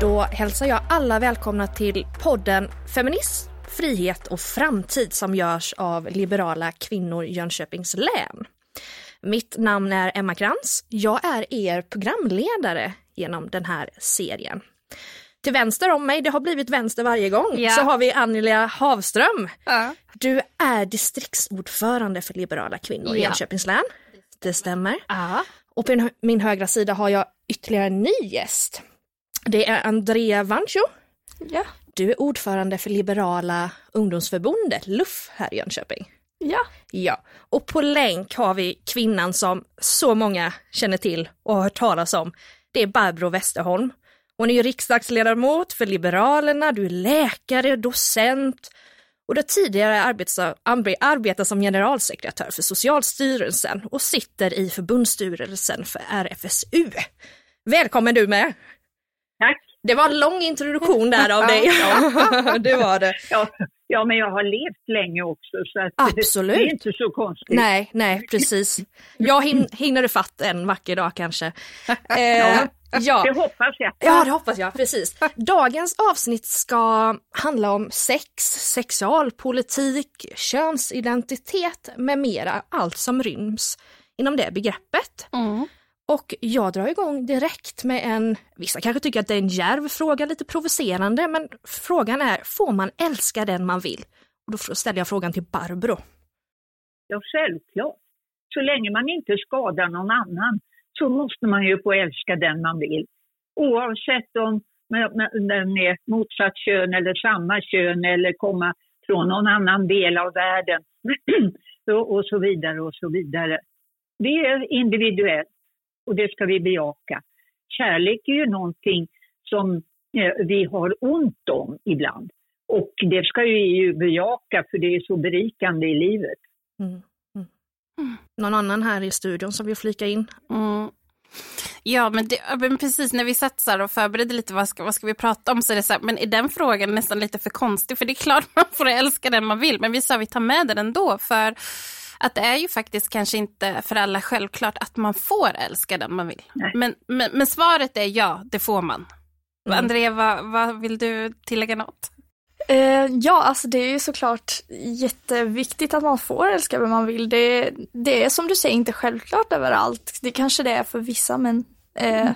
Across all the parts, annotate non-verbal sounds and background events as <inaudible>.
Då hälsar jag alla välkomna till podden Feminism, frihet och framtid som görs av Liberala kvinnor Jönköpings län. Mitt namn är Emma Krantz. Jag är er programledare genom den här serien. Till vänster om mig, det har blivit vänster varje gång, Ja. så har vi Annelia Havström. Ja. Du är distriktsordförande för Liberala kvinnor i Ja. Jönköpings län. Det stämmer. Ja. Och på min- min högra sida har jag ytterligare en ny gäst. Det är Andrea Vancho. Ja. Du är ordförande för Liberala ungdomsförbundet, LUF, här i Jönköping. Ja. Ja, och på länk har vi kvinnan som så många känner till och har hört talas om. Det är Barbro Westerholm. Hon är ju riksdagsledamot för Liberalerna, du är läkare, docent och du har tidigare arbetat, arbe- arbetat som generalsekreterare för Socialstyrelsen och sitter i förbundsstyrelsen för RFSU. Välkommen du med! Det var en lång introduktion där av dig. <laughs> det var det. <laughs> Ja, ja, men jag har levt länge också så Absolut. det är inte så konstigt. Nej, nej, precis. Jag hin hinner fatt en vacker dag kanske. <laughs> Eh, ja. Det hoppas jag. ja, det hoppas jag. Precis. Dagens avsnitt ska handla om sex, sexualpolitik, könsidentitet med mera. Allt som ryms inom det begreppet. Mm. Och jag drar igång direkt med en, vissa kanske tycker att det är en djärv fråga, lite provocerande, men frågan är, får man älska den man vill? Och då ställer jag frågan till Barbro. Ja, självklart. Så länge man inte skadar någon annan så måste man ju få älska den man vill. Oavsett om den är motsatt kön eller samma kön eller komma från någon annan del av världen <clears throat> och så vidare och så vidare. Det är individuellt och det ska vi bejaka. Kärlek är ju någonting som eh, vi har ont om ibland. Och det ska vi ju bejaka för det är så berikande i livet. Mm. Mm. Någon annan här i studion som vill flika in? Mm. Ja, men, det, men precis när vi satsar och förberedde lite vad ska, vad ska vi prata om så är det så här, men är den frågan nästan lite för konstig? För det är klart <laughs> man får älska den man vill, men vi sa vi tar med den ändå för att det är ju faktiskt kanske inte för alla självklart att man får älska den man vill. Men, men, men svaret är ja, det får man. Mm. Andrea, vad, vad vill du tillägga något? Eh, ja, alltså det är ju såklart jätteviktigt att man får älska vem man vill. Det, det är som du säger inte självklart överallt. Det kanske det är för vissa, men eh,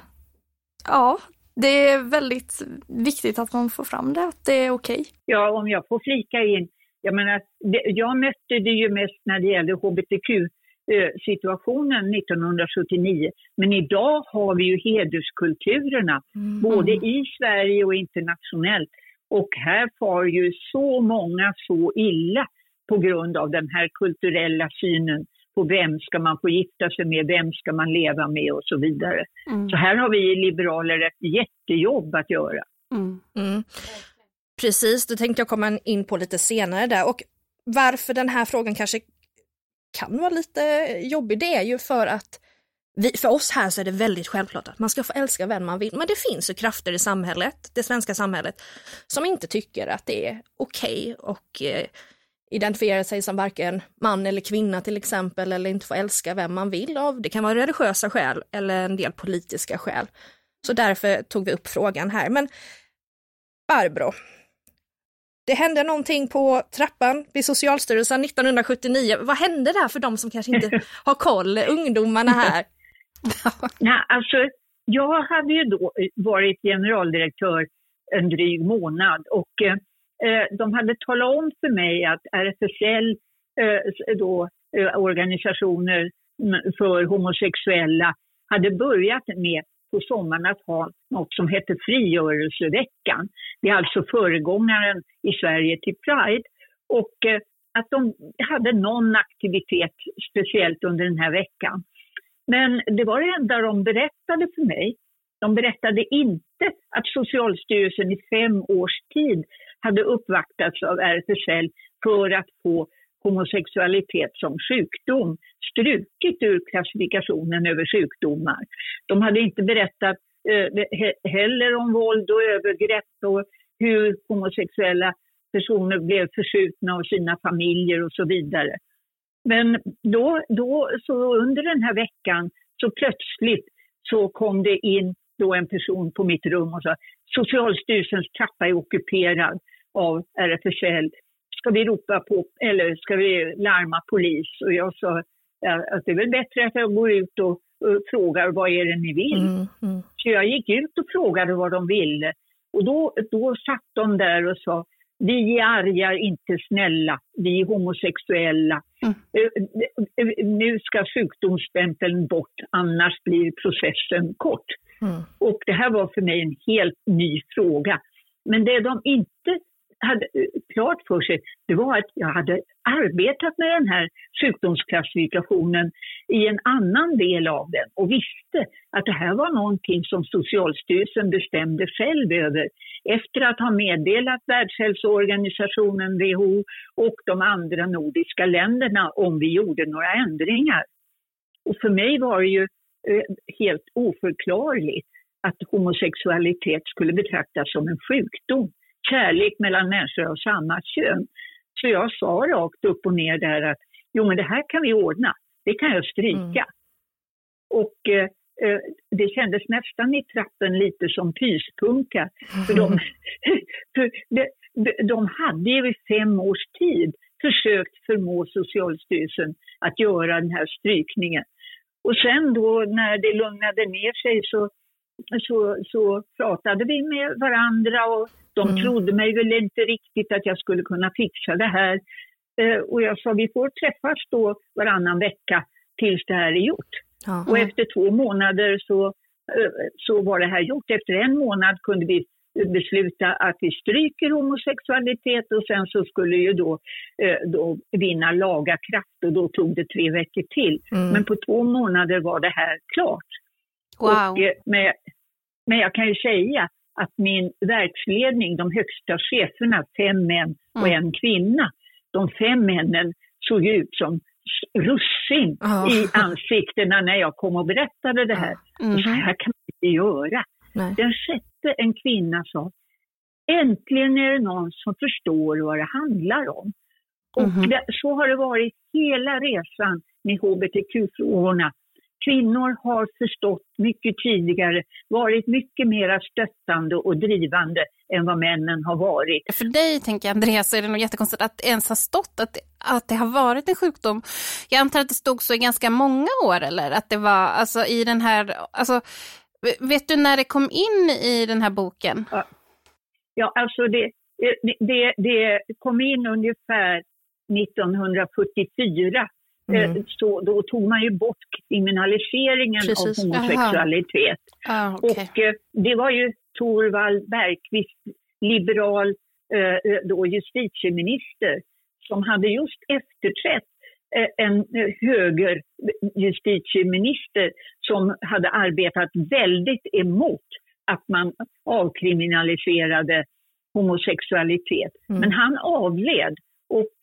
ja, det är väldigt viktigt att man får fram det, att det är okej. Ja, om jag får flika in. Jag menar, det, jag mötte det ju mest när det gällde hbtq-situationen 1979. Men idag har vi ju hederskulturerna, både i Sverige och internationellt. Och här far ju så många så illa på grund av den här kulturella synen på vem ska man få gifta sig med, vem ska man leva med och så vidare. Mm. Så här har vi liberaler ett jättejobb att göra. Mm. Mm. Precis, det tänkte jag komma in på lite senare där. Och varför den här frågan kanske kan vara lite jobbig, det är ju för att vi, för oss här så är det väldigt självklart att man ska få älska vem man vill. Men det finns ju krafter i samhället, det svenska samhället, som inte tycker att det är okej och eh, identifierar sig som varken man eller kvinna till exempel, eller inte får älska vem man vill av, det kan vara religiösa skäl eller en del politiska skäl. Så därför tog vi upp frågan här. Men Barbro, det hände någonting på trappan vid Socialstyrelsen 1979. Vad hände där för de som kanske inte <laughs> har koll, ungdomarna här? <laughs> Nej, alltså, jag hade ju då varit generaldirektör en dryg månad och eh, de hade talat om för mig att RFSL, eh, då, eh, organisationer för homosexuella, hade börjat med på sommaren att ha något som hette frigörelseveckan. Det är alltså föregångaren i Sverige till Pride. Och eh, att de hade någon aktivitet speciellt under den här veckan. Men det var det enda de berättade för mig. De berättade inte att Socialstyrelsen i fem års tid hade uppvaktats av RFSL för att få homosexualitet som sjukdom strukit ur klassifikationen över sjukdomar. De hade inte berättat eh, heller om våld och övergrepp och hur homosexuella personer blev förskjutna av sina familjer och så vidare. Men då, då, så under den här veckan så plötsligt så kom det in då en person på mitt rum och sa Socialstyrelsens trappa är ockuperad av RFSL. Ska vi ropa på, eller ska vi larma polis? Och jag sa att det är väl bättre att jag går ut och, och frågar vad är det ni vill? Mm, mm. Så jag gick ut och frågade vad de ville. Och då, då satt de där och sa vi är arga, inte snälla. Vi är homosexuella. Mm. Eh, eh, nu ska sjukdomsstämpeln bort, annars blir processen kort. Mm. Och det här var för mig en helt ny fråga. Men det de inte hade eh, klart för sig, det var att jag hade arbetat med den här sjukdomsklassifikationen i en annan del av den och visste att det här var någonting som Socialstyrelsen bestämde själv över efter att ha meddelat Världshälsoorganisationen, WHO och de andra nordiska länderna om vi gjorde några ändringar. Och för mig var det ju eh, helt oförklarligt att homosexualitet skulle betraktas som en sjukdom kärlek mellan människor av samma kön. Så jag sa rakt upp och ner där att jo men det här kan vi ordna, det kan jag stryka. Mm. Och eh, eh det kändes nästan i trappen lite som pyspunka. För de, <laughs> för de, de hade ju i fem års tid försökt förmå Socialstyrelsen att göra den här strykningen. Och sen då när det lugnade ner sig så, så, så pratade vi med varandra och de mm. trodde mig väl inte riktigt att jag skulle kunna fixa det här. Eh, och jag sa vi får träffas då varannan vecka tills det här är gjort. Aha. Och efter två månader så, eh, så var det här gjort. Efter en månad kunde vi besluta att vi stryker homosexualitet och sen så skulle ju då, eh, då vinna laga kraft och då tog det tre veckor till. Mm. Men på två månader var det här klart. Wow. Och, men, men jag kan ju säga att min verksledning, de högsta cheferna, fem män och mm. en kvinna, de fem männen såg ut som russin oh. i ansiktena när jag kom och berättade det här. Mm. Så här kan man inte göra. Nej. Den sjätte, en kvinna, sa Äntligen är det någon som förstår vad det handlar om. Och mm. det, så har det varit hela resan med hbtq-frågorna kvinnor har förstått mycket tidigare, varit mycket mer stöttande och drivande än vad männen har varit. För dig, tänker jag, Andreas, så är det nog jättekonstigt att det ens har stått att, att det har varit en sjukdom. Jag antar att det stod så i ganska många år, eller? Att det var alltså i den här, alltså, vet du när det kom in i den här boken? Ja, ja alltså det, det, det kom in ungefär 1944 Mm. Eh, så då tog man ju bort kriminaliseringen Precis. av homosexualitet. Ah, okay. Och eh, det var ju Torvald Bergqvist, liberal eh, då justitieminister, som hade just efterträtt en höger justitieminister som hade arbetat väldigt emot att man avkriminaliserade homosexualitet. Mm. Men han avled och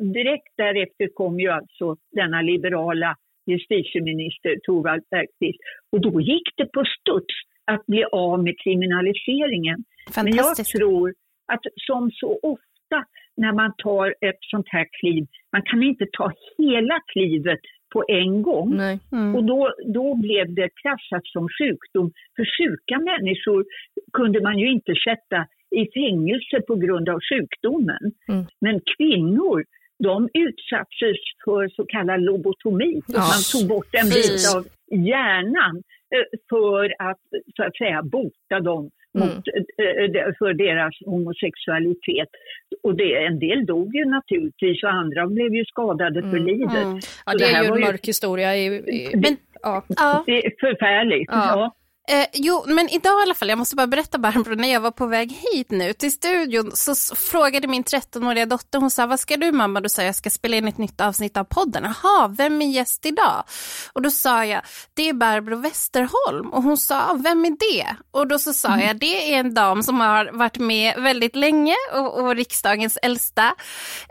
direkt därefter kom ju alltså denna liberala justitieminister Thorvald Bergqvist. Och då gick det på studs att bli av med kriminaliseringen. Men jag tror att som så ofta när man tar ett sånt här kliv, man kan inte ta hela klivet på en gång. Mm. Och då, då blev det klassat som sjukdom. För sjuka människor kunde man ju inte sätta i fängelse på grund av sjukdomen. Mm. Men kvinnor de utsattes för så kallad lobotomi. Ja. Man tog bort en bit av hjärnan eh, för att så att säga bota dem mm. mot, eh, för deras homosexualitet. Och det, en del dog ju naturligtvis och andra blev ju skadade mm. för livet. Mm. Ja, det, det är ju en mörk historia. I, i, men, ja. Det är förfärligt. Ja. Eh, jo, men idag i alla fall, jag måste bara berätta Barbro, när jag var på väg hit nu till studion så frågade min 13-åriga dotter, hon sa, vad ska du mamma? Då sa jag, jag ska spela in ett nytt avsnitt av podden. Jaha, vem är gäst idag? Och då sa jag, det är Barbro Westerholm. Och hon sa, vem är det? Och då så sa mm. jag, det är en dam som har varit med väldigt länge och, och riksdagens äldsta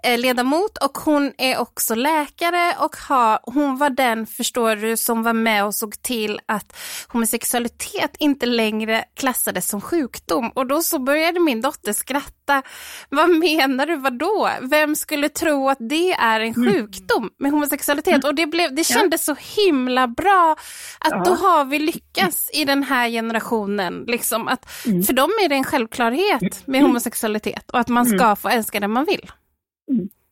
eh, ledamot. Och hon är också läkare och har, hon var den, förstår du, som var med och såg till att homosexualitet homosexualitet inte längre klassades som sjukdom. Och då så började min dotter skratta. Vad menar du, vadå? Vem skulle tro att det är en mm. sjukdom med homosexualitet? Och det, blev, det kändes så himla bra att då har vi lyckats i den här generationen. Liksom att, mm. För dem är det en självklarhet med homosexualitet och att man ska mm. få älska den man vill.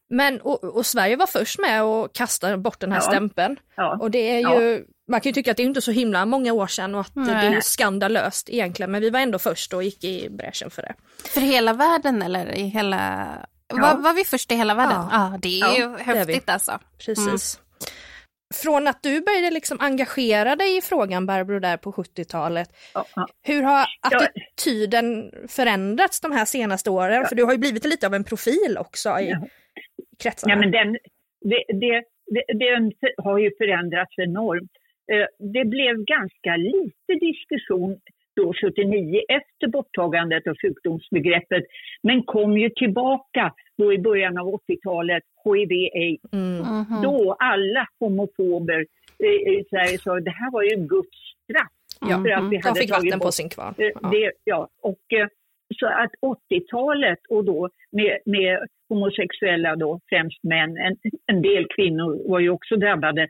Men, och, och, Sverige var först med att kasta bort den här ja. stämpeln. Ja. Och det är ju, ja. Man kan ju tycka att det är inte så himla många år sedan och att Nej. det är skandalöst egentligen, men vi var ändå först och gick i bräschen för det. För hela världen eller i hela, var, var vi först i hela världen? Ja, det är ju häftigt är alltså. Precis. Mm. Från att du började liksom engagera dig i frågan Barbro där på 70-talet, hur har attityden förändrats de här senaste åren? För du har ju blivit lite av en profil också i, kretsarna? Ja, men den, det, det, det, den har ju förändrats enormt. Eh, det blev ganska lite diskussion då 79 efter borttagandet av sjukdomsbegreppet, men kom ju tillbaka då i början av 80-talet, HIV-aids. Mm. Mm. Då alla homofober i Sverige sa det här var ju Guds straff. Ja, för att vi hade De fick vatten på sin kvarn. Eh, ja. Det, ja, och eh, så att 80-talet och då med, med homosexuella då, främst män, en, en del kvinnor var ju också drabbade.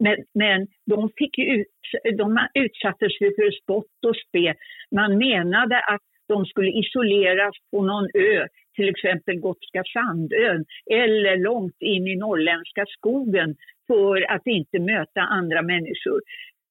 Men, men de, fick ut, de utsattes för spott och spe. Man menade att de skulle isoleras på någon ö, till exempel Gotska Sandön eller långt in i norrländska skogen för att inte möta andra människor.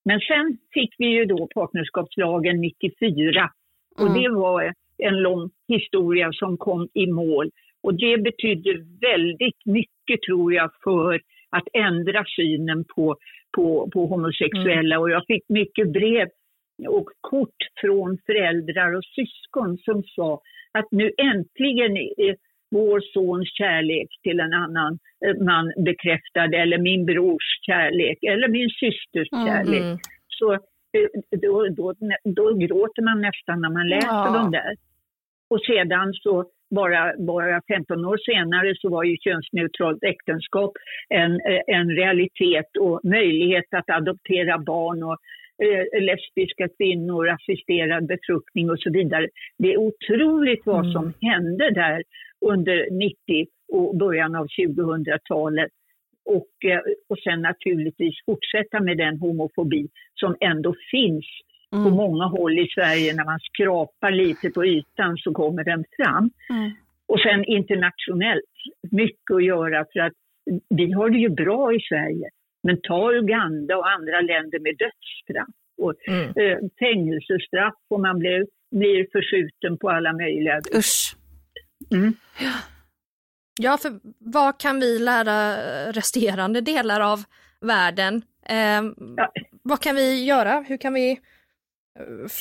Men sen fick vi ju då partnerskapslagen 94 och mm. det var en lång historia som kom i mål. Och det betydde väldigt mycket tror jag för att ändra synen på, på, på homosexuella. Mm. Och jag fick mycket brev och kort från föräldrar och syskon som sa att nu äntligen är vår sons kärlek till en annan eh, man bekräftad eller min brors kärlek eller min systers mm. kärlek. Så eh, då, då, då gråter man nästan när man läser ja. de där. Och sedan så bara, bara 15 år senare så var ju könsneutralt äktenskap en, en realitet och möjlighet att adoptera barn och eh, lesbiska kvinnor, assisterad befruktning och så vidare. Det är otroligt vad mm. som hände där under 90 och början av 2000-talet. Och, eh, och sen naturligtvis fortsätta med den homofobi som ändå finns Mm. På många håll i Sverige när man skrapar lite på ytan så kommer den fram. Mm. Och sen internationellt, mycket att göra för att vi har det ju bra i Sverige. Men ta Uganda och andra länder med dödsstraff och mm. eh, fängelsestraff och man blir, blir förskjuten på alla möjliga Usch. Mm. Ja. ja, för vad kan vi lära resterande delar av världen? Eh, ja. Vad kan vi göra? Hur kan vi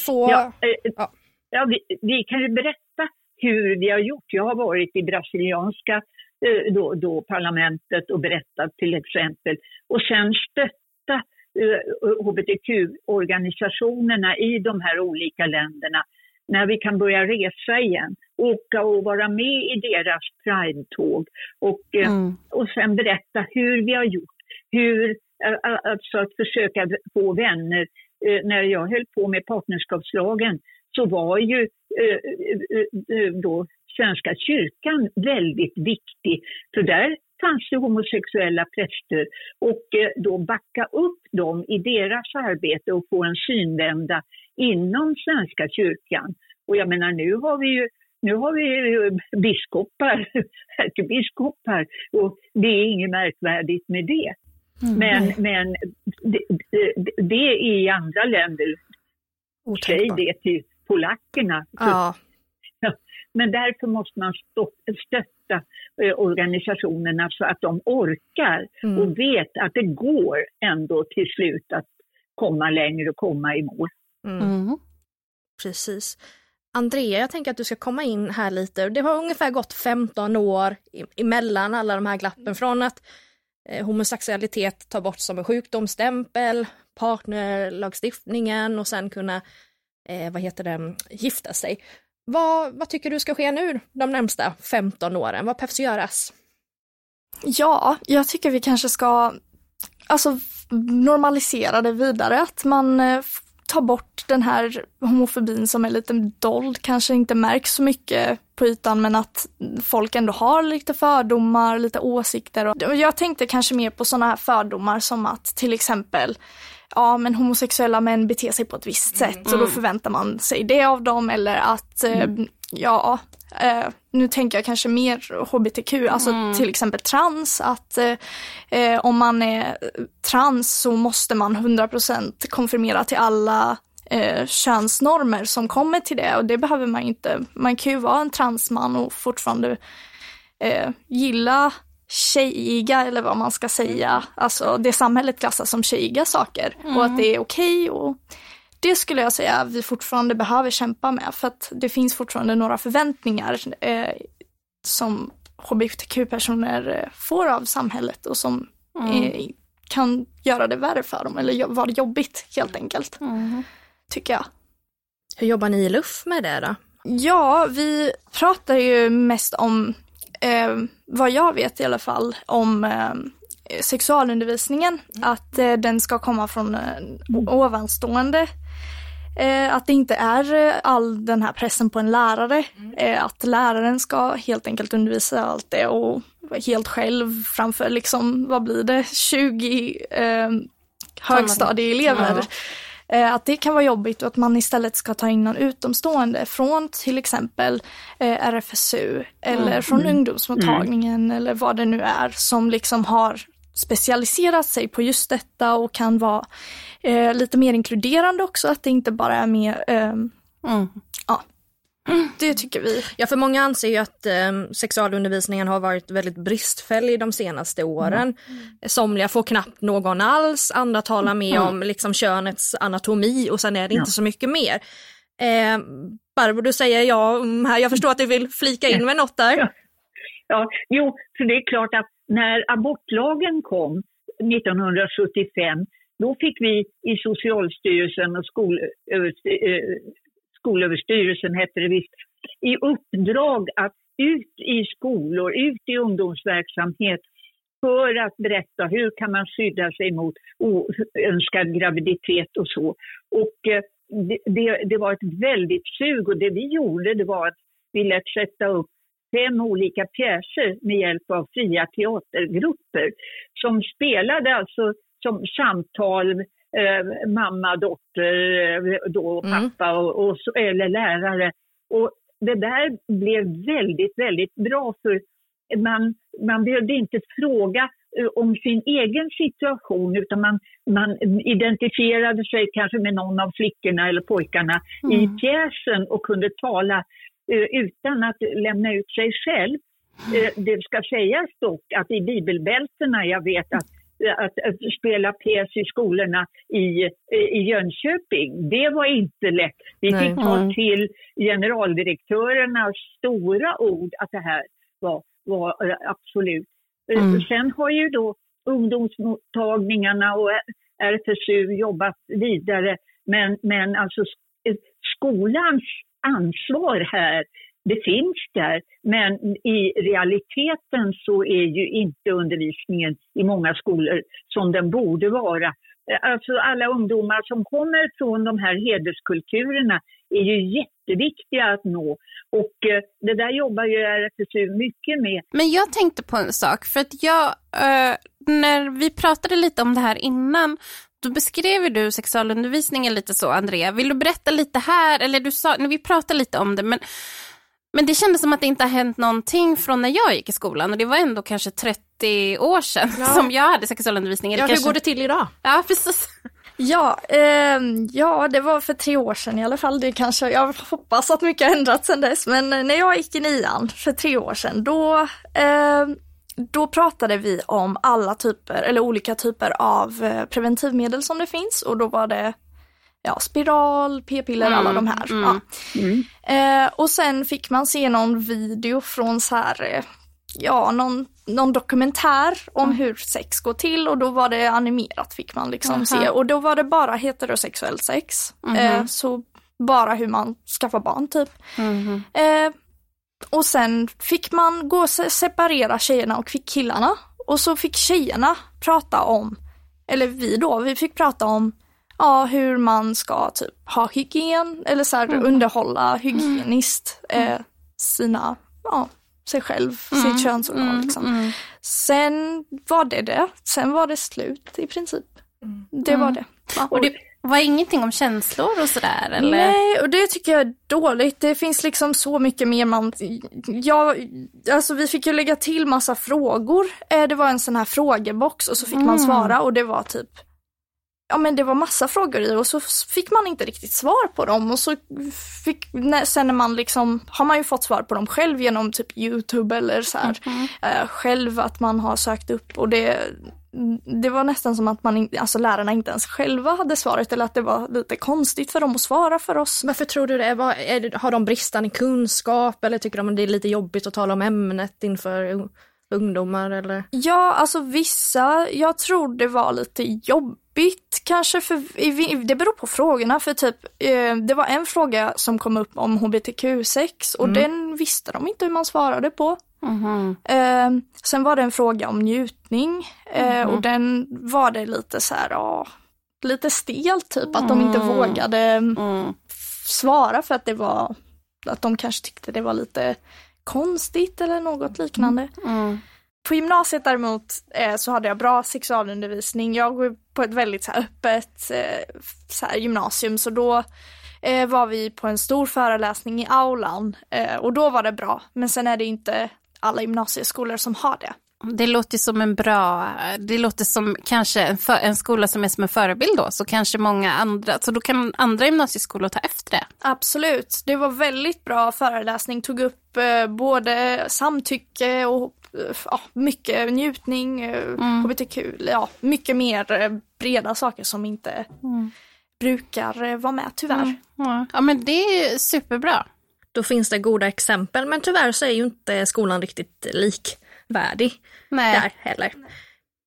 få... Ja, eh, ja. ja vi, vi, kan ju berätta hur vi har gjort. Jag har varit i brasilianska eh, då, då parlamentet och berättat till exempel. Och sen stötta eh, hbtq-organisationerna i de här olika länderna när vi kan börja resa igen, åka och vara med i deras Pride-tåg och, eh, mm. och sen berätta hur vi har gjort. Hur, alltså att försöka få vänner Eh, Eh, när jag höll på med partnerskapslagen så var ju eh, eh, då Svenska kyrkan väldigt viktig. För där fanns det homosexuella präster och då backa upp dem i deras arbete och få en synvända inom Svenska kyrkan. Och jag menar nu har vi ju nu har vi biskopar, <laughs> ärkebiskopar och det är inget märkvärdigt med det. Mm. Men, men det, det, det, är i andra länder. Säg det till polackerna. Ja. <laughs> Men därför måste man stötta eh, organisationerna så att de orkar mm. och vet att det går ändå till slut att komma längre och komma i mål. Mm. mm. Precis. Andrea, jag tänker att du ska komma in här lite. Det har ungefär gått 15 år emellan alla de här glappen från att Eh, homosexualitet ta bort som en sjukdomsstämpel, partnerlagstiftningen och sen kunna, eh, vad heter det, gifta sig. Vad, vad tycker du ska ske nu de närmsta 15 åren? Vad behövs göras? Ja, jag tycker vi kanske ska alltså, normalisera det vidare, att man eh, tar bort den här homofobin som är lite dold, kanske inte märks så mycket på ytan men att folk ändå har lite fördomar, lite åsikter. Och jag tänkte kanske mer på sådana här fördomar som att till exempel ja men homosexuella män beter sig på ett visst sätt mm. och då förväntar man sig det av dem eller att mm. ja, eh, nu tänker jag kanske mer hbtq, alltså mm. till exempel trans, att eh, eh om man är trans så måste man 100% konfirmera till alla eh, könsnormer som kommer till det och det behöver man inte. Man kan ju vara en transman och fortfarande eh, gilla tjejiga eller vad man ska säga, alltså det samhället klassar som tjejiga saker mm. och att det är okej okay och det skulle jag säga vi fortfarande behöver kämpa med för att det finns fortfarande några förväntningar eh, som hbtq-personer eh, får av samhället och som mm. eh, kan göra det värre för dem eller vara jobbigt helt enkelt. Mm. Tycker jag. Hur jobbar ni i LUF med det då? Ja, vi pratar ju mest om, eh, vad jag vet i alla fall, om eh, sexualundervisningen. Mm. Att eh, den ska komma från eh, ovanstående Eh, att det inte är eh, all den här pressen på en lärare. Mm. Att läraren ska helt enkelt undervisa allt det och helt själv framför liksom, vad blir det, 20 eh, högstadieelever. Ja. Eh, att det kan vara jobbigt och att man istället ska ta in någon utomstående från till exempel eh, RFSU eller mm. från ungdomsmottagningen mm. eller vad det nu är som liksom har specialiserat sig på just detta och kan vara eh, lite mer inkluderande också, att det inte bara är mer, eh, mm. Det tycker vi. Ja, för många anser ju att eh, sexualundervisningen har varit väldigt bristfällig de senaste åren. Mm. Somliga får knappt någon alls, andra talar mer mm. om liksom könets anatomi och sen är det ja. inte så mycket mer. Eh, Barbro, du säger ja mm, här, jag förstår att du vill flika in med något där. <laughs> Ja. ja, jo, för det är klart att när abortlagen kom 1975, då fick vi i Socialstyrelsen och eh, Skolöverstyrelsen hette det visst, i uppdrag att ut i skolor, ut i ungdomsverksamhet för att berätta hur kan man skydda sig mot oönskad graviditet och så. Och eh, det, det, det var ett väldigt sug och det vi gjorde det var att vi lät sätta upp fem olika pjäser med hjälp av fria teatergrupper som spelade alltså som samtal eh, mamma, dotter, eh, då, mm. pappa och, och, eller lärare. Och det där blev väldigt, väldigt bra för man, man behövde inte fråga eh, om sin egen situation utan man, man identifierade sig kanske med någon av flickorna eller pojkarna mm. i pjäsen och kunde tala Eh, utan att lämna ut sig själv. Eh, det ska sägas dock att i bibelbältena, jag vet att att, att spela pjäs i skolorna i, i Jönköping, det var inte lätt. Vi fick ta till generaldirektörernas stora ord att det här var, var eh, absolut. Mm. Sen har ju då ungdomsmottagningarna och RFSU jobbat vidare, men, men alltså skolans ansvar här, det finns där, men i realiteten så är ju inte undervisningen i många skolor som den borde vara. Alltså alla ungdomar som kommer från de här hederskulturerna är ju jätteviktiga att nå. Och eh, det där jobbar ju RFSU mycket med. Men jag tänkte på en sak, för att jag, eh, när vi pratade lite om det här innan då beskrev du sexualundervisningen lite så, Andrea. Vill du berätta lite här, eller du sa, vi pratade lite om det, men, men det kändes som att det inte har hänt någonting från när jag gick i skolan och det var ändå kanske 30 år sedan ja. som jag hade sexualundervisning. Ja, kanske... hur går det till idag? Ja, precis. Ja, eh, ja, det var för tre år sedan i alla fall. Det kanske, jag hoppas att mycket har ändrats sedan dess, men när jag gick i nian för tre år sedan, då eh, då pratade vi om alla typer, eller olika typer av eh, preventivmedel som det finns och då var det ja, spiral, p-piller, mm, alla de här. Mm, ja. mm. Eh, och sen fick man se någon video från så här, eh, ja, någon, någon dokumentär om mm. hur sex går till och då var det animerat fick man liksom se och då var det bara heterosexuell sex. Mhm. Eh, så bara hur man skaffar barn typ. Mhm. Eh, och sen fick man gå och separera tjejerna och killarna. Och så fick tjejerna prata om, eller vi då, vi fick prata om ja, hur man ska typ ha hygien eller så här, Mm. underhålla hygieniskt eh, sina, ja, sig själv, sitt könsorgan liksom. Mm. Sen var det det. Sen var det slut i princip. Det var det. Ja. Och det var ingenting om känslor och sådär eller? Nej, och det tycker jag är dåligt. Det finns liksom så mycket mer man... Ja, alltså vi fick ju lägga till massa frågor. Eh, Det var en sån här frågebox och så fick man svara och det var typ... Ja men det var massa frågor i och så fick man inte riktigt svar på dem och så fick, sen när man liksom, har man ju fått svar på dem själv genom typ Youtube eller så här, eh, själv att man har sökt upp och det, det var nästan som att man, in- alltså lärarna inte ens själva hade svaret eller att det var lite konstigt för dem att svara för oss. Varför tror du det? Vad- är? Har de bristande kunskap eller tycker de att det är lite jobbigt att tala om ämnet inför ungdomar eller? Ja, alltså vissa, jag tror det var lite jobbigt kanske för, det beror på frågorna för typ, eh, det var en fråga som kom upp om hbtq-sex och den visste de inte hur man svarade på. Mhm. Eh, sen var det en fråga om njutning eh, och den var det lite så här, ja, lite stelt typ att de inte vågade Mm. svara för att det var, att de kanske tyckte det var lite konstigt eller något liknande. Mm. På gymnasiet däremot eh, så hade jag bra sexualundervisning. Jag går på ett väldigt så här, öppet eh, så här, gymnasium så då eh, var vi på en stor föreläsning i aulan eh, och då var det bra. Men sen är det inte alla gymnasieskolor som har det. Det låter som en bra, det låter som kanske en, för, en skola som är som en förebild då, så kanske många andra, så då kan andra gymnasieskolor ta efter det. Absolut, det var väldigt bra föreläsning, tog upp eh, både samtycke och eh, ja, mycket njutning, eh, hbtq, ja, mycket mer eh, breda saker som inte brukar eh, vara med tyvärr. Ja, ja men det är superbra. Då finns det goda exempel men tyvärr så är ju inte skolan riktigt likvärdig Nej. där heller.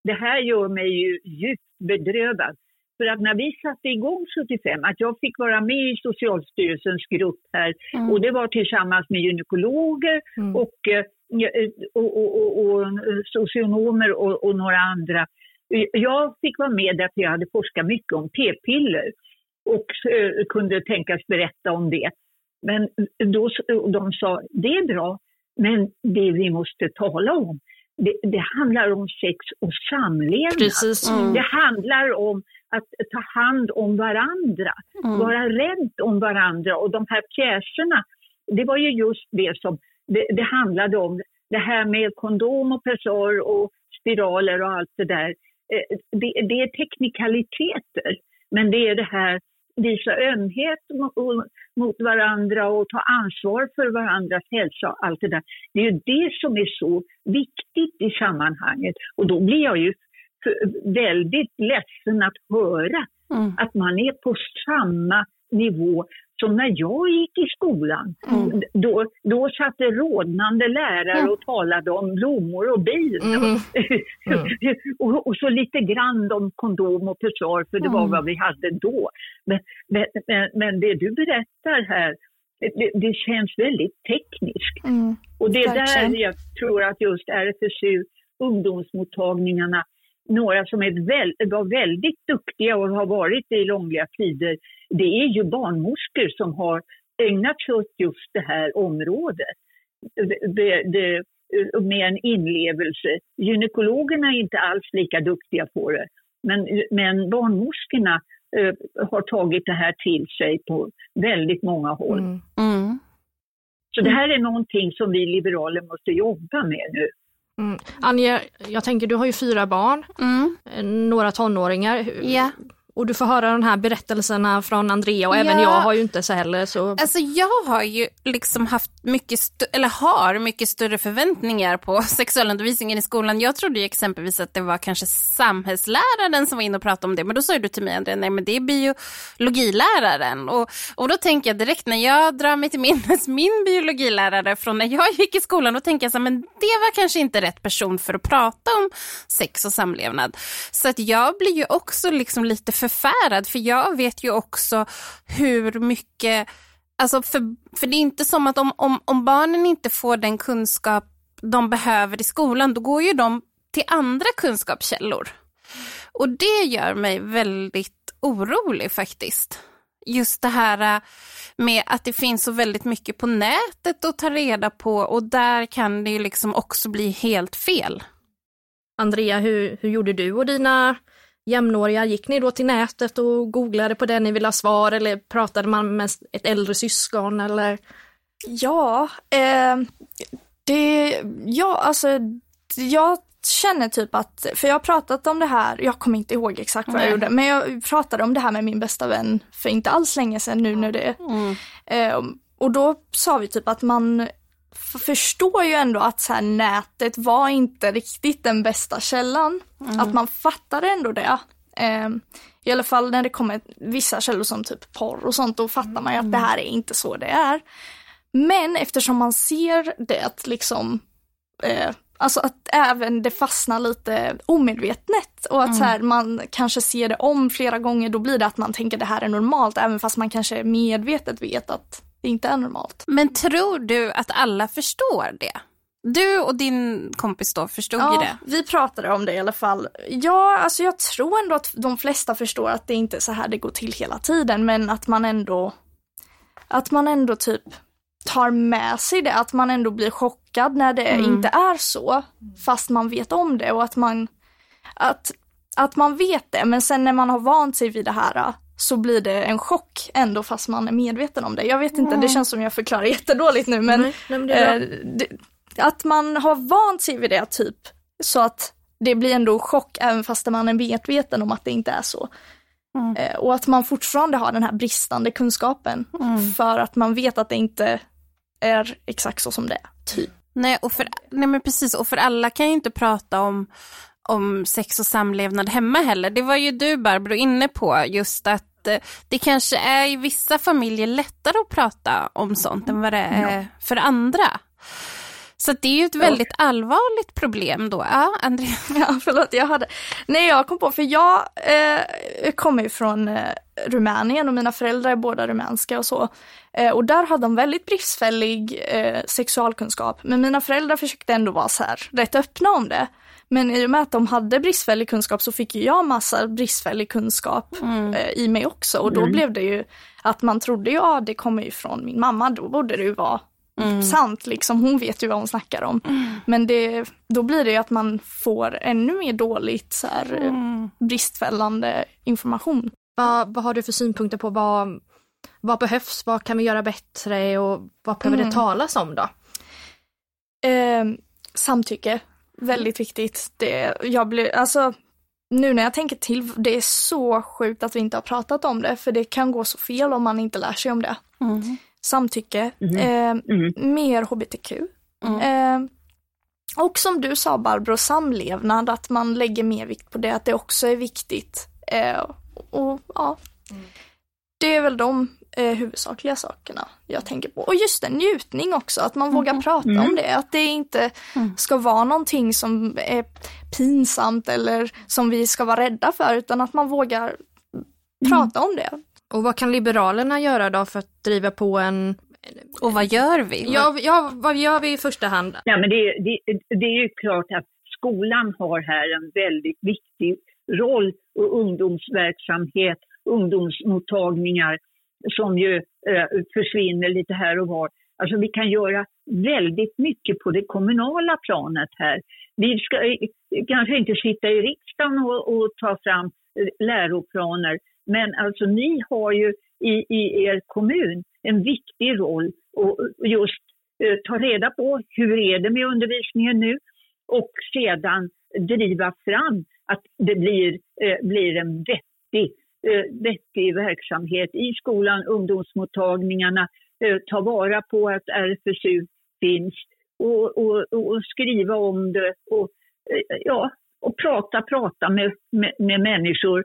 Det här gör mig ju djupt bedrövad. För att när vi satte igång 75, att jag fick vara med i Socialstyrelsens grupp här och det var tillsammans med gynekologer Mm. och, eh, och, och, och, och socionomer och, och några andra. Jag fick vara med därför jag hade forskat mycket om p-piller och eh, kunde tänkas berätta om det. Men då, de sa, det är bra, men det vi måste tala om, det, det handlar om sex och samlevnad. Mm. Det handlar om att ta hand om varandra, Mm. vara rädd om varandra. Och de här pjäserna, det var ju just det som det, det handlade om. Det här med kondom och pessar och spiraler och allt det där. Eh, Det, det är teknikaliteter, men det är det här visa ömhet mot, varandra och ta ansvar för varandras hälsa och allt det där. Det är ju det som är så viktigt i sammanhanget. Och då blir jag ju väldigt ledsen att höra Mm. att man är på samma nivå som när jag gick i skolan. Mm. Då, då satt det rådnande lärare och talade om blommor och bin. <laughs> Mm. och, och så lite grann om kondom och pessar, för det var Mm. vad vi hade då. Men, men, men, det du berättar här, det, det känns väldigt tekniskt. Mm. Och det är där jag tror att just RFSU, ungdomsmottagningarna, några som är väl, var väldigt duktiga och har varit det i långliga tider, det är ju barnmorskor som har ägnat sig åt just det här området. Det, det, med en inlevelse. Gynekologerna är inte alls lika duktiga på det. Men, men barnmorskorna eh, har tagit det här till sig på väldigt många håll. Mm. Mm. Så det här är någonting som vi liberaler måste jobba med nu. Mm. Anja, jag tänker du har ju fyra barn, Mm. eh, några tonåringar. Ja. Och du får höra de här berättelserna från Andrea och även Ja. jag har ju inte så heller så... Alltså jag har ju liksom haft mycket, eller har mycket större förväntningar på <laughs> sexualundervisningen i skolan. Jag trodde ju exempelvis att det var kanske samhällsläraren som var inne och pratade om det, men då sa du till mig Andrea, nej men det är biologiläraren. Och, och då tänker jag direkt när jag drar mig till minnes <laughs> min biologilärare från när jag gick i skolan, då tänker jag så här, men det var kanske inte rätt person för att prata om sex och samlevnad. Så att jag blir ju också liksom lite förfärad, för jag vet ju också hur mycket Alltså för, för det är inte som att om, om, om barnen inte får den kunskap de behöver i skolan, då går ju de till andra kunskapskällor. Och det gör mig väldigt orolig faktiskt. Just det här äh, med att det finns så väldigt mycket på nätet att ta reda på och där kan det ju liksom också bli helt fel. Andrea, hur, hur gjorde du och dina jämnåriga? Gick ni då till nätet och googlade på det ni ville ha svar eller pratade man med ett äldre syskon eller? Ja, eh, det, ja alltså jag känner typ att, för jag har pratat om det här, jag kommer inte ihåg exakt vad jag gjorde, men jag pratade om det här med min bästa vän för inte alls länge sedan nu när det mm. eh, Och då sa vi typ att man förstår ju ändå att så här, nätet var inte riktigt den bästa källan. Mm. Att man fattade ändå det. Eh, I alla fall när det kommer vissa källor som typ porr och sånt, då fattar man ju att det här är inte så det är. Men eftersom man ser det liksom eh, Alltså att även det fastnar lite omedvetet och att mm. så här, man kanske ser det om flera gånger, då blir det att man tänker det här är normalt, även fast man kanske medvetet vet att det inte är normalt. Men tror du att alla förstår det? Du och din kompis då förstod ja, ju det. vi pratade om det i alla fall. Ja, alltså jag tror ändå att de flesta förstår att det inte är så här det går till hela tiden, men att man ändå, att man ändå typ tar med sig det, att man ändå blir chockad när det mm. inte är så, fast man vet om det och att man, att, att man vet det, men sen när man har vant sig vid det här så blir det en chock ändå fast man är medveten om det. Jag vet inte, mm. det känns som jag förklarar <laughs> jättedåligt nu men, Nej, men eh, det, att man har vant sig vid det typ så att det blir ändå chock även fast man är medveten om att det inte är så. Mm. Eh, och att man fortfarande har den här bristande kunskapen mm. för att man vet att det inte är exakt så som det är, typ. Nej, och för, nej men precis, och för alla kan ju inte prata om, om sex och samlevnad hemma heller. Det var ju du Barbro inne på, just att det kanske är i vissa familjer lättare att prata om sånt än vad det är ja. för andra. Så det är ju ett väldigt allvarligt problem då. Ja, Andrea. <laughs> Ja, förlåt, jag hade... Nej, jag kom på, för jag eh, kommer ju från eh, Rumänien och mina föräldrar är båda rumänska och så. Eh, och där hade de väldigt bristfällig eh, sexualkunskap. Men mina föräldrar försökte ändå vara så här rätt öppna om det. Men i och med att de hade bristfällig kunskap så fick ju jag massa bristfällig kunskap mm. eh, i mig också. Och då mm. blev det ju att man trodde, ja det kommer ju från min mamma, då borde det ju vara mm. sant liksom. Hon vet ju vad hon snackar om. Mm. Men det, då blir det ju att man får ännu mer dåligt så här, mm. bristfällande information. Vad, vad har du för synpunkter på vad, vad behövs, vad kan vi göra bättre och vad behöver mm. det talas om då? Eh, samtycke, väldigt viktigt. Det, jag blir, alltså, nu när jag tänker till, det är så sjukt att vi inte har pratat om det, för det kan gå så fel om man inte lär sig om det. Mm. Samtycke, mm. Eh, mm. mer hbtq. Eh, och som du sa Barbro, samlevnad, att man lägger mer vikt på det, att det också är viktigt. Eh, och ja, mm. det är väl de eh, huvudsakliga sakerna jag tänker på. Och just det, njutning också, att man mm. vågar prata mm. om det. Att det inte mm. ska vara någonting som är pinsamt eller som vi ska vara rädda för, utan att man vågar mm. prata om det. Och vad kan Liberalerna göra då för att driva på en och vad gör vi? Ja, ja vad gör vi i första hand? Ja, men det, det, det är ju klart att skolan har här en väldigt viktig roll och ungdomsverksamhet, ungdomsmottagningar som ju eh, försvinner lite här och var. Alltså vi kan göra väldigt mycket på det kommunala planet här. Vi ska eh, kanske inte sitta i riksdagen och, och ta fram eh, läroplaner, men alltså ni har ju i, i er kommun en viktig roll och just eh, ta reda på hur är det med undervisningen nu och sedan driva fram att det blir, eh, blir en vettig, Eh, vettig verksamhet i skolan, ungdomsmottagningarna, eh, ta vara på att RFSU finns och, och, och skriva om det och, eh, ja, och prata, prata med, med, med människor.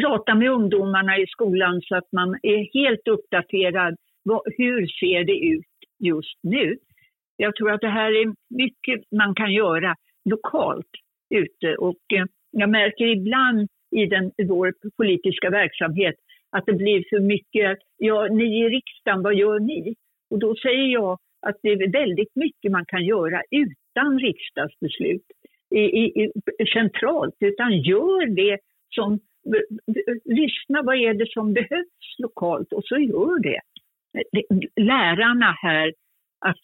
Prata med ungdomarna i skolan så att man är helt uppdaterad. Vad, hur ser det ut just nu? Jag tror att det här är mycket man kan göra lokalt ute och eh, jag märker ibland i, den, i vår politiska verksamhet att det blir för mycket, ja, ni i riksdagen, vad gör ni? Och då säger jag att det är väldigt mycket man kan göra utan riksdagsbeslut i, i, centralt, utan gör det som lyssna, vad är det som behövs lokalt och så gör det. Lärarna här, att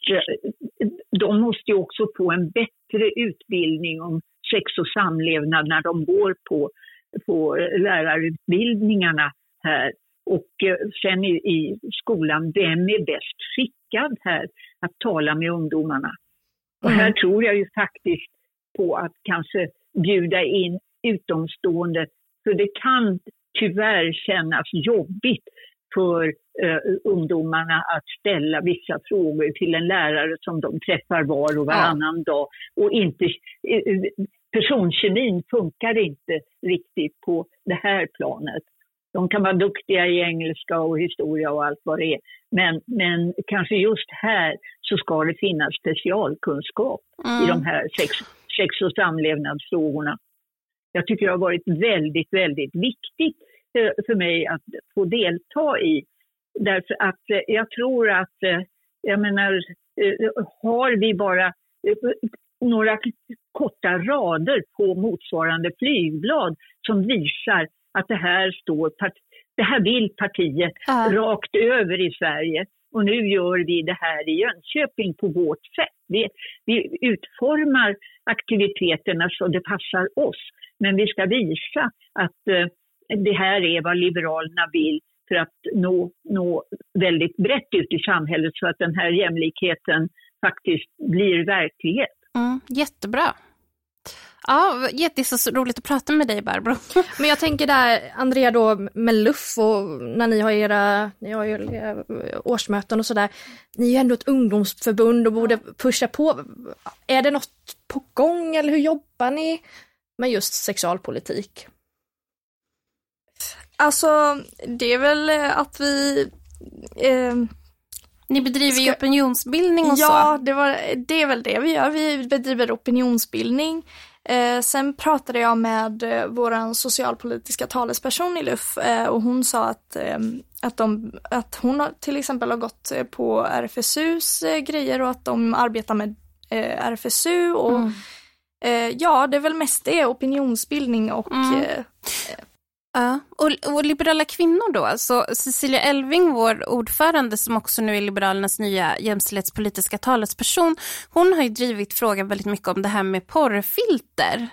de måste ju också få en bättre utbildning om sex och samlevnad när de går på, på lärarutbildningarna här. Och sen i, i skolan, vem är bäst skickad här att tala med ungdomarna? Och här mm. tror jag ju faktiskt på att kanske bjuda in utomstående. För det kan tyvärr kännas jobbigt för eh, ungdomarna att ställa vissa frågor till en lärare som de träffar var och varannan ja. dag. Och inte, eh, personkemin funkar inte riktigt på det här planet. De kan vara duktiga i engelska och historia och allt vad det är. Men, men kanske just här så ska det finnas specialkunskap mm. i de här sex, sex och samlevnadsfrågorna. Jag tycker det har varit väldigt, väldigt viktigt eh, för mig att få delta i. Därför att eh, jag tror att, eh, jag menar, har vi bara några korta rader på motsvarande flygblad som visar att det här står, det här vill partiet ja. rakt över i Sverige och nu gör vi det här i Jönköping på vårt sätt. Vi, vi utformar aktiviteterna så det passar oss, men vi ska visa att eh, det här är vad Liberalerna vill för att nå, nå väldigt brett ut i samhället så att den här jämlikheten faktiskt blir verklighet. Mm, jättebra. Ja, det är så roligt att prata med dig Barbro. <laughs> Men jag tänker där, Andrea då med LUF och när ni har era, ni har ju årsmöten och sådär. Ni är ju ändå ett ungdomsförbund och borde pusha på. Är det något på gång eller hur jobbar ni med just sexualpolitik? Alltså, det är väl att vi eh, ni bedriver ska... ju opinionsbildning och ja, så. Ja, det, det är väl det vi gör. Vi bedriver opinionsbildning. Eh, sen pratade jag med eh, vår socialpolitiska talesperson i LUF eh, och hon sa att, eh, att, de, att hon har, till exempel har gått eh, på RFSUs eh, grejer och att de arbetar med eh, RFSU och mm. ja, det är väl mest det, opinionsbildning och mm. Ja, och, och, liberala kvinnor då, så Cecilia Elving, vår ordförande som också nu är Liberalernas nya jämställdhetspolitiska talesperson, hon har ju drivit frågan väldigt mycket om det här med porrfilter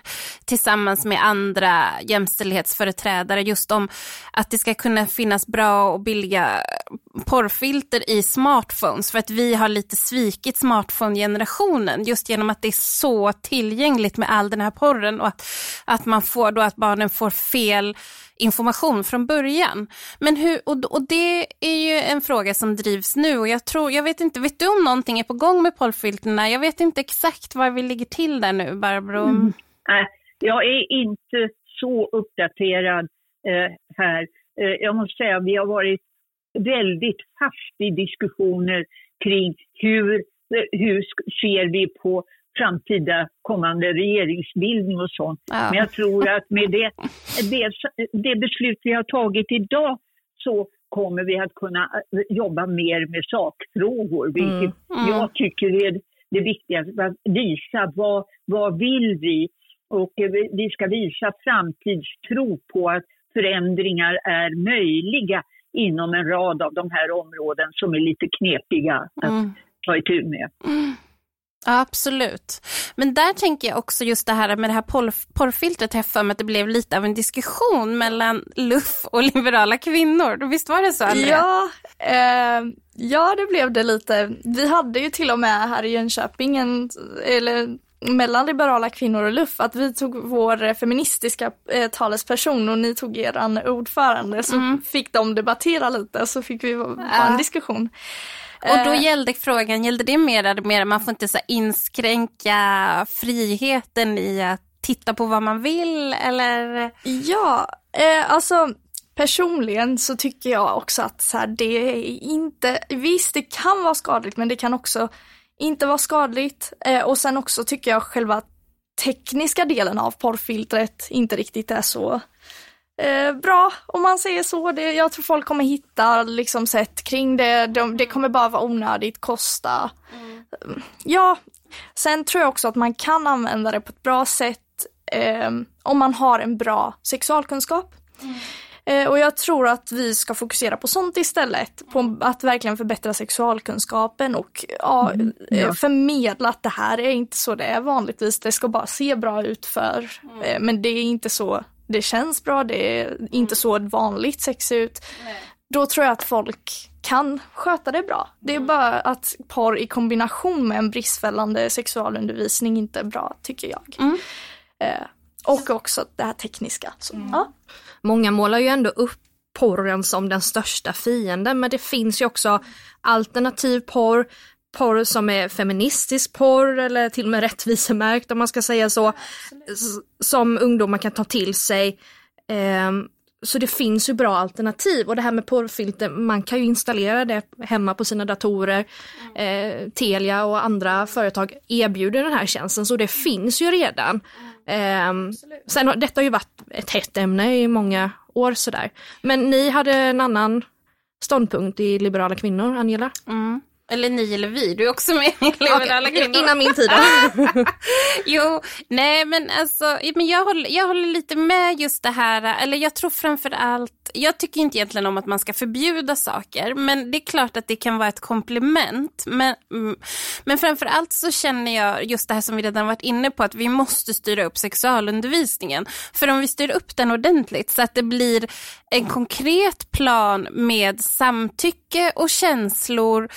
tillsammans med andra jämställdhetsföreträdare, just om att det ska kunna finnas bra och billiga porrfilter i smartphones för att vi har lite svikit smartphone-generationen just genom att det är så tillgängligt med all den här porren och att, att man får då att barnen får fel information från början. Men hur, och, och det är ju en fråga som drivs nu och jag tror, jag vet inte, vet du om någonting är på gång med pollfilterna? Jag vet inte exakt var vi ligger till där nu, Barbro. Mm. Nej, jag är inte så uppdaterad eh, här. Eh, jag måste säga att vi har varit väldigt fast i diskussioner kring hur, eh, hur ser vi på framtida kommande regeringsbildning och sånt. Ja. Men jag tror att med det, det, det beslut vi har tagit idag så kommer vi att kunna eh, jobba mer med sakfrågor, vilket mm. Mm. jag tycker är det viktigaste. Att visa vad, vad vill vi? Och eh, vi ska visa framtidstro på att förändringar är möjliga inom en rad av de här områden som är lite knepiga att mm. ta itu med. Ja, absolut. Men där tänker jag också just det här med det här porr, porrfiltret, jag för mig att det blev lite av en diskussion mellan LUF och liberala kvinnor. Visst var det så Andrea? Ja, eh, ja det blev det lite. Vi hade ju till och med här i Jönköping en, eller mellan liberala kvinnor och LUF att vi tog vår feministiska eh, talesperson och ni tog er ordförande så mm. fick de debattera lite så fick vi ha en diskussion. Och då eh. gällde frågan, gällde det mer, mer man får inte så inskränka friheten i att titta på vad man vill eller? Ja, eh, alltså personligen så tycker jag också att så här, det är inte, visst det kan vara skadligt men det kan också inte vara skadligt. Eh, och sen också tycker jag själva tekniska delen av porrfiltret inte riktigt är så eh, bra om man säger så. Det, jag tror folk kommer hitta liksom sätt kring det. De, det kommer bara vara onödigt, kosta. Mm. Ja, sen tror jag också att man kan använda det på ett bra sätt eh, om man har en bra sexualkunskap. Mm. Eh, och jag tror att vi ska fokusera på sånt istället, på att verkligen förbättra sexualkunskapen och ja, mm, ja. Eh, förmedla att det här är inte så det är vanligtvis, det ska bara se bra ut för, mm. Eh, men det är inte så det känns bra, det är inte mm. så vanligt sex ut. Nej. Då tror jag att folk kan sköta det bra. Det är mm. bara att porr i kombination med en bristfällande sexualundervisning inte är bra, tycker jag. Mm. Eh, och också det här tekniska. Så, mm. ja. Många målar ju ändå upp porren som den största fienden, men det finns ju också alternativ porr, porr som är feministisk porr eller till och med rättvisemärkt om man ska säga så, som ungdomar kan ta till sig. Um, så det finns ju bra alternativ och det här med porrfilter, man kan ju installera det hemma på sina datorer. Eh, Telia och andra företag erbjuder den här tjänsten så det finns ju redan. Eh, sen har detta har ju varit ett hett ämne i många år sådär. Men ni hade en annan ståndpunkt i Liberala kvinnor, Angela? Mm. Eller ni eller vi, du är också med i Liberala okay, kvinnor. Innan min tid. <laughs> jo, nej men alltså, men jag, håller, jag håller lite med just det här, eller jag tror framför allt, jag tycker inte egentligen om att man ska förbjuda saker, men det är klart att det kan vara ett komplement. Men, mm, men framför allt så känner jag just det här som vi redan varit inne på, att vi måste styra upp sexualundervisningen. För om vi styr upp den ordentligt så att det blir en konkret plan med samtycke och känslor,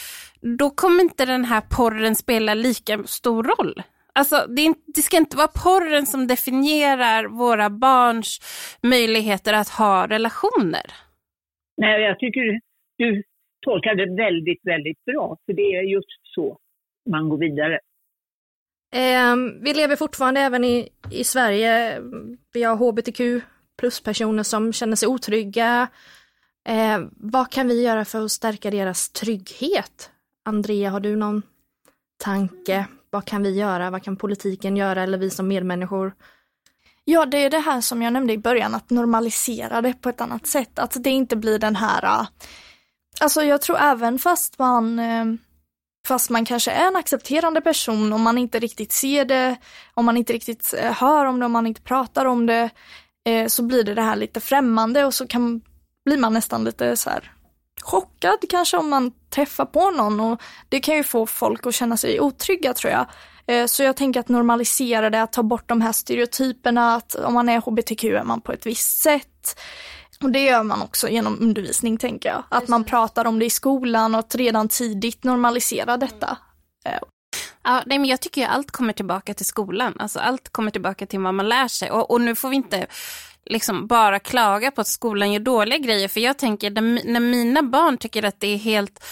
då kommer inte den här porren spela lika stor roll. Alltså, det, är, det, ska inte vara porren som definierar våra barns möjligheter att ha relationer. Nej, jag tycker du tolkar det väldigt, väldigt bra, för det är just så man går vidare. Eh, vi lever fortfarande även i, i Sverige. Vi har hbtq pluspersoner som känner sig otrygga. Eh, vad kan vi göra för att stärka deras trygghet? Andrea, har du någon tanke? Vad kan vi göra? Vad kan politiken göra eller vi som medmänniskor? Ja, det är det här som jag nämnde i början, att normalisera det på ett annat sätt. Att det inte blir den här, äh, alltså jag tror även fast man äh, Fast man kanske är en accepterande person om man inte riktigt ser det, om man inte riktigt äh, hör om det, om man inte pratar om det, så blir det det här lite främmande och så kan, blir man nästan lite så här chockad kanske om man träffar på någon och det kan ju få folk att känna sig otrygga tror jag. Eh, så jag tänker att normalisera det, att ta bort de här stereotyperna, att om man är hbtq är man på ett visst sätt. Och det gör man också genom undervisning tänker jag. Att man pratar om det i skolan och att redan tidigt normalisera detta. Ja, nej, men jag tycker ju allt kommer tillbaka till skolan. Alltså, allt kommer tillbaka till vad man lär sig. Och, och nu får vi inte liksom bara klaga på att skolan gör dåliga grejer. För jag tänker när mina barn tycker att det är helt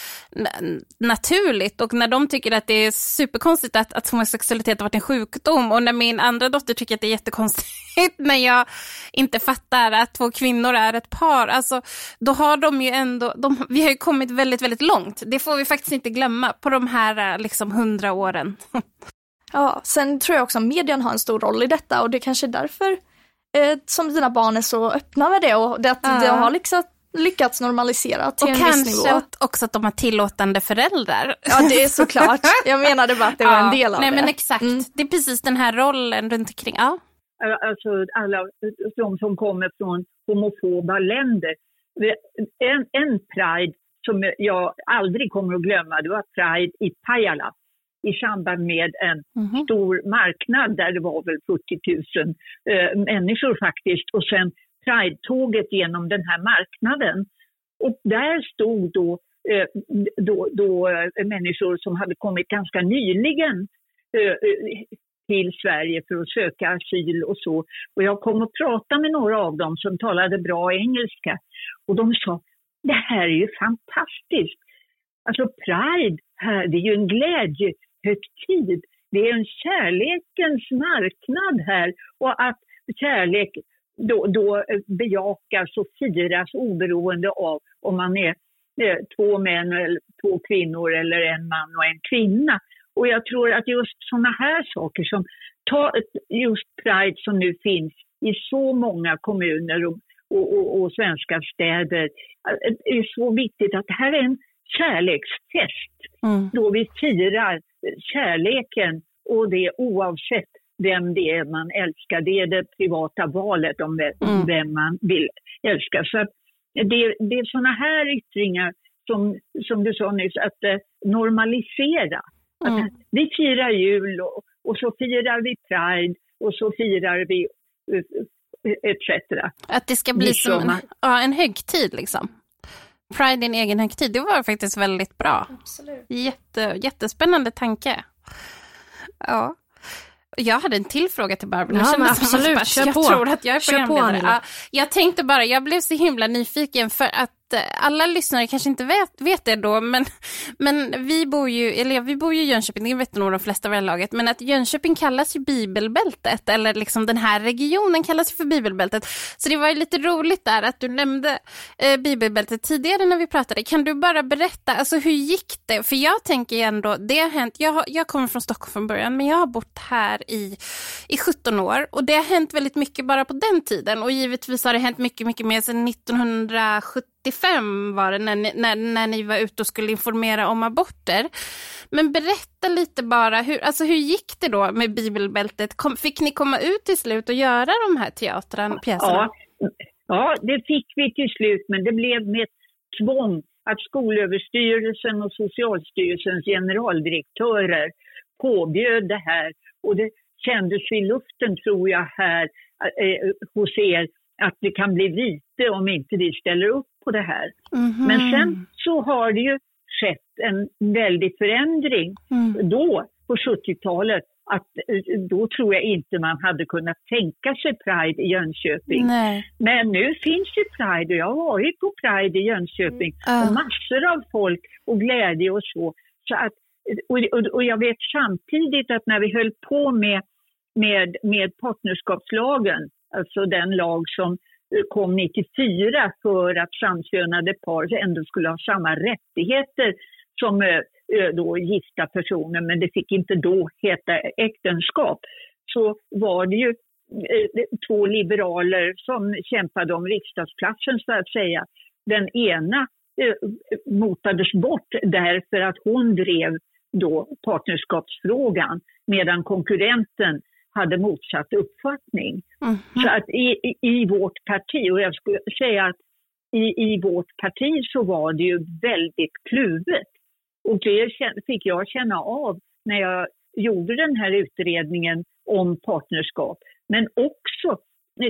naturligt och när de tycker att det är superkonstigt att, att homosexualitet har varit en sjukdom och när min andra dotter tycker att det är jättekonstigt <laughs> när jag inte fattar att två kvinnor är ett par. Alltså, då har de ju ändå, de, vi har ju kommit väldigt, väldigt långt. Det får vi faktiskt inte glömma på de här eh, liksom hundra åren. <laughs> Ja, sen tror jag också att medien har en stor roll i detta och det är kanske är därför eh, som dina barn är så öppna med det och det att ja. det har liksom lyckats normalisera till och en viss nivå. Och kanske också att de har tillåtande föräldrar. Ja det är såklart. <laughs> Jag menade bara att det ja. var en del av Nej, det. Men exakt, mm. det är precis den här rollen runt omkring. Ja. Alltså alla de som kommer från homofoba länder. En, en pride som jag aldrig kommer att glömma, det var Pride i Pajala i samband med en mm. stor marknad där det var väl 40 000 eh, människor faktiskt. Och sen Pride-tåget genom den här marknaden. Och där stod då, eh, då, då eh, människor som hade kommit ganska nyligen eh, till Sverige för att söka asyl och så. Och jag kom och pratade med några av dem som talade bra engelska. Och de sa, det här är ju fantastiskt. Alltså Pride här, det är ju en glädje, högtid. Det är en kärlekens marknad här och att kärlek då, då bejakas och firas oberoende av om man är eh, två män, eller två kvinnor eller en man och en kvinna. Och jag tror att just sådana här saker som ta just Pride som nu finns i så många kommuner och, och, och, och svenska städer är så viktigt att det här är en kärleksfest mm. då vi firar kärleken och det oavsett vem det är man älskar. Det är det privata valet om vem, mm. man vill älska. Så det, det är sådana här yttringar som, som du sa nyss, att eh, normalisera. Mm. Att vi firar jul och, och, så firar vi Pride och så firar vi eh, etc. Att det ska bli som ja, en högtid liksom. Pride är en egen högtid, det var faktiskt väldigt bra. Absolut. Jätte, jättespännande tanke. Ja. Jag hade en till fråga till Barbro. Ja, men absolut, kör jag på. tror att jag är kör på, ja, Jag tänkte bara, jag blev så himla nyfiken för att alla lyssnare kanske inte vet, vet det då, men, men vi bor ju, eller vi bor ju i Jönköping, det vet nog de flesta vid laget, men att Jönköping kallas ju bibelbältet, eller liksom den här regionen kallas för bibelbältet. Så det var ju lite roligt där att du nämnde eh, bibelbältet tidigare när vi pratade. Kan du bara berätta, alltså hur gick det? För jag tänker ju ändå, det har hänt, jag, jag kommer från Stockholm från början, men jag har bott här i, i 17 år och det har hänt väldigt mycket bara på den tiden och givetvis har det hänt mycket, mycket mer sedan 1970 95 var det när ni, när, när ni var ute och skulle informera om aborter. Men berätta lite bara, hur, alltså hur gick det då med bibelbältet? Kom, fick ni komma ut till slut och göra de här teatrarna, pjäserna? Ja, ja, det fick vi till slut, men det blev med tvång att Skolöverstyrelsen och Socialstyrelsens generaldirektörer påbjöd det här. Och det kändes i luften, tror jag, här eh, hos er att det kan bli vite om inte vi ställer upp på det här. Mm. Men sen så har det ju skett en väldig förändring mm. då på 70-talet att eh, då tror jag inte man hade kunnat tänka sig Pride i Jönköping. Nej. Men nu finns ju Pride och jag har varit på Pride i Jönköping mm. och massor av folk och glädje och så. så att, och, och, och jag vet samtidigt att när vi höll på med, med, med partnerskapslagen alltså den lag som eh, kom 94 för att samkönade par ändå skulle ha samma rättigheter som eh, eh, då gifta personer, men det fick inte då heta äktenskap. Så var det ju två liberaler som kämpade om riksdagsplatsen så att säga. Den ena motades bort därför att hon drev då partnerskapsfrågan medan konkurrenten hade motsatt uppfattning. Mm. Så att i, i, i, vårt parti, och jag skulle säga att i, i vårt parti så var det ju väldigt kluvet. Och det fick jag känna av när jag gjorde den här utredningen om partnerskap. Men också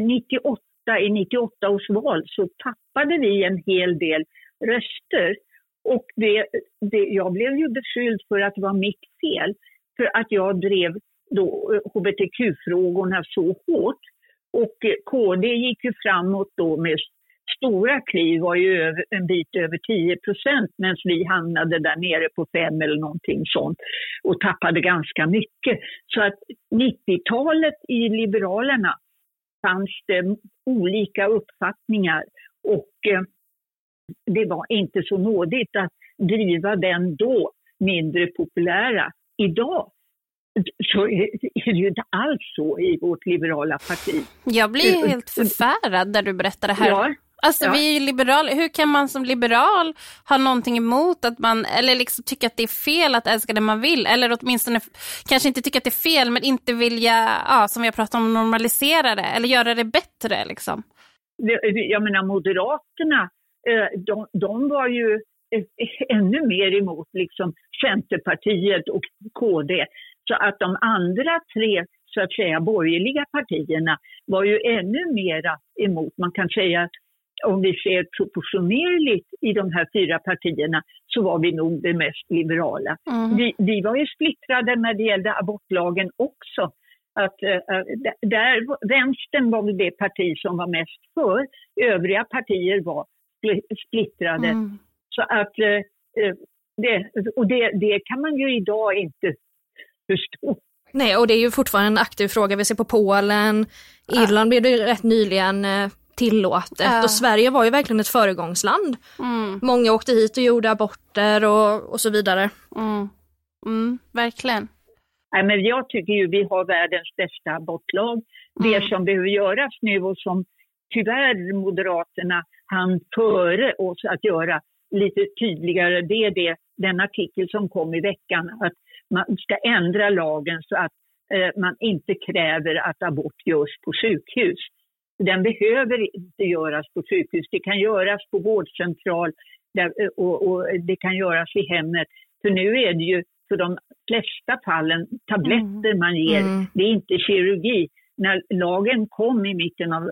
98, i 98 års val så tappade vi en hel del röster. Och det, det, jag blev ju beskylld för att det var mitt fel, för att jag drev då hbtq-frågorna så hårt. Och eh, KD gick ju framåt då med stora kliv, var ju en bit över 10 procent medan vi hamnade där nere på 5 eller någonting sånt och tappade ganska mycket. Så att 90-talet i Liberalerna fanns det olika uppfattningar och eh, det var inte så nådigt att driva den då mindre populära. Idag så är det ju inte alls så i vårt liberala parti. Jag blir helt förfärad när du berättar det här. Ja, Alltså ja. vi är ju liberaler, hur kan man som liberal ha någonting emot att man, eller liksom tycka att det är fel att älska det man vill, eller åtminstone kanske inte tycka att det är fel, men inte vilja, ja, som vi har pratat om, normalisera det, eller göra det bättre liksom? Jag menar Moderaterna, eh, de, de var ju ännu mer emot liksom Centerpartiet och KD. Så att de andra tre så att säga borgerliga partierna var ju ännu mera emot. Man kan säga att om vi ser proportionerligt i de här fyra partierna så var vi nog det mest liberala. Mm. Vi, vi, var ju splittrade när det gällde abortlagen också. Att, äh, där, vänstern var det parti som var mest för, övriga partier var splittrade. Mm. Så att, äh, det, och det, det kan man ju idag inte förstå. Nej, och det är ju fortfarande en aktiv fråga. Vi ser på Polen, Irland blev det rätt nyligen eh, tillåtet ja. och Sverige var ju verkligen ett föregångsland. Mm. Många åkte hit och gjorde aborter och, och så vidare. Mm. Mm, verkligen. Nej, men jag tycker ju vi har världens bästa abortlag. Det mm. som behöver göras nu och som tyvärr Moderaterna hann före oss att göra lite tydligare, det är det, den artikel som kom i veckan, att man ska ändra lagen så att eh, man inte kräver att abort görs på sjukhus. Den behöver inte göras på sjukhus, det kan göras på vårdcentral där, och, och, det kan göras i hemmet. För nu är det ju för de flesta fallen tabletter mm. man ger, mm. det är inte kirurgi när lagen kom i mitten av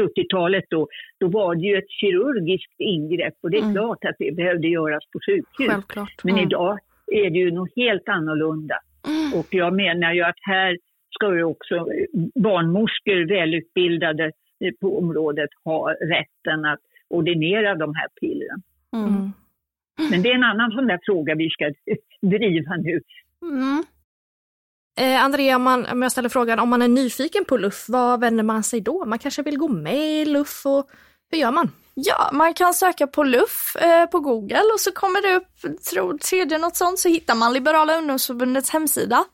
70-talet då, då var det ju ett kirurgiskt ingrepp och det är mm. klart att det behövde göras på sjukhus. Självklart. Men mm. idag är det ju något helt annorlunda. Mm. Och jag menar ju att här ska ju också barnmorskor, välutbildade på området, ha rätten att ordinera de här pillren. Mm. Men det är en annan sån där fråga vi ska <laughs> driva nu. Mm. Eh, Andrea, om, man, om jag ställer frågan om man är nyfiken på LUF, vad vänder man sig då? Man kanske vill gå med i LUF och hur gör man? Ja, man kan söka på LUF eh, på Google och så kommer det upp, tror tredje något sånt, så hittar man Liberala ungdomsförbundets hemsida.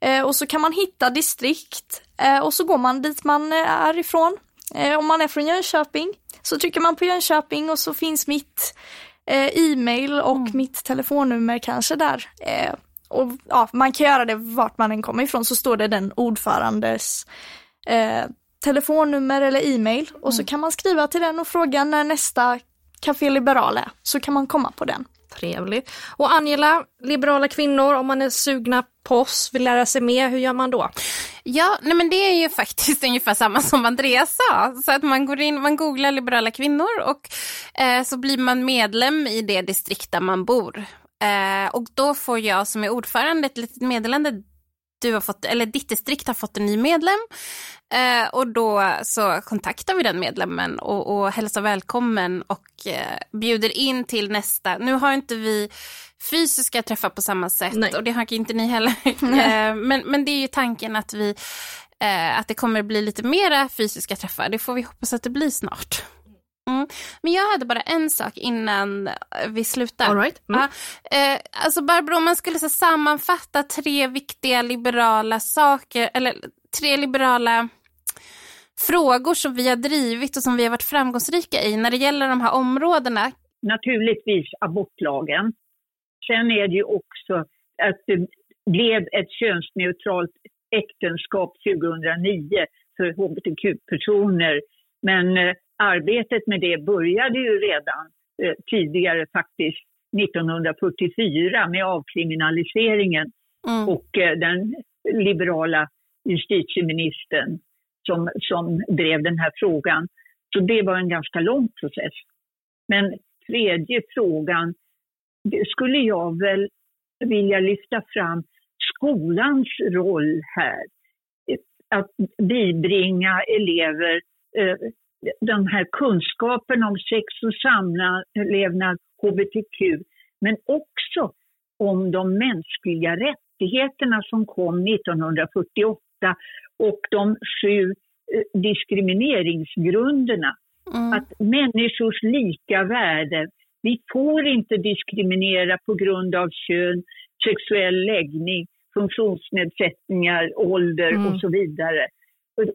Eh, och så kan man hitta distrikt eh, och så går man dit man eh, är ifrån. Eh, om man är från Jönköping så trycker man på Jönköping och så finns mitt eh, e-mail och mm. mitt telefonnummer kanske där. och ja, man kan göra det vart man än kommer ifrån så står det den ordförandes telefonnummer eller e-mail och så mm. kan man skriva till den och fråga när nästa Café Liberal är, så kan man komma på den. Trevligt. Och Angela, liberala kvinnor, om man är sugna på oss, vill lära sig mer, hur gör man då? Ja, nej men det är ju faktiskt <laughs> ungefär samma som Andreas sa. Så att man går in, man googlar liberala kvinnor och eh, så blir man medlem i det distrikt där man bor. Eh, och då får jag som är ordförande ett litet meddelande du har fått, eller ditt distrikt har fått en ny medlem. Eh, och då så kontaktar vi den medlemmen och, och hälsar välkommen och eh, bjuder in till nästa. Nu har inte vi fysiska träffar på samma sätt Nej. och det har inte ni heller. <laughs> eh, men, men det är ju tanken att vi eh, att det kommer bli lite mera fysiska träffar. Det får vi hoppas att det blir snart. Mm. Men jag hade bara en sak innan vi slutar. All right. Mm. Uh, eh, alltså Barbro, om man skulle så, sammanfatta tre viktiga liberala saker, eller tre liberala frågor som vi har drivit och som vi har varit framgångsrika i när det gäller de här områdena? Naturligtvis abortlagen. Sen är det ju också att det blev ett könsneutralt äktenskap 2009 för hbtq-personer. Men eh, arbetet med det började ju redan eh, tidigare faktiskt 1944 med avkriminaliseringen mm. och eh, den liberala justitieministern som, som drev den här frågan. Så det var en ganska lång process. Men tredje frågan skulle jag väl vilja lyfta fram skolans roll här. Att bibringa elever eh, den här kunskapen om sex och samlevnad, hbtq, men också om de mänskliga rättigheterna som kom 1948 och de sju eh, diskrimineringsgrunderna. Mm. Att människors lika värde, vi får inte diskriminera på grund av kön, sexuell läggning, funktionsnedsättningar, ålder mm. och så vidare.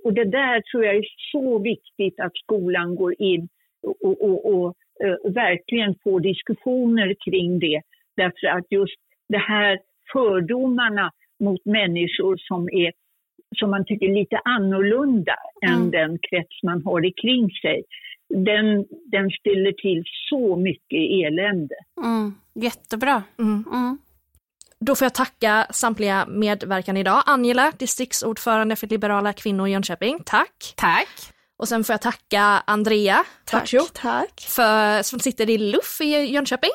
Och, det där tror jag är så viktigt att skolan går in och, och, och, och verkligen får diskussioner kring det. Därför att just det här fördomarna mot människor som är som man tycker är lite annorlunda mm. än den krets man har kring sig. Den, den ställer till så mycket elände. Mm. Jättebra. Mm. Då får jag tacka samtliga medverkande idag. Angela, distriktsordförande för Liberala kvinnor i Jönköping. Tack! Tack! Och sen får jag tacka Andrea tack, tack. För, som sitter i LUF i Jönköping.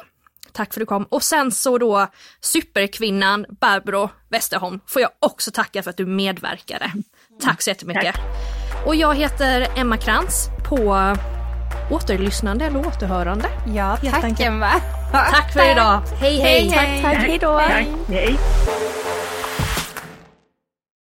Tack för att du kom. Och sen så då superkvinnan Barbro Westerholm får jag också tacka för att du medverkade. Tack så jättemycket. Tack. Och jag heter Emma Krantz på återlyssnande eller återhörande. Ja, tack Emma. Tack för idag. Hej hej. Tack, tack, hej då. Tack, hej.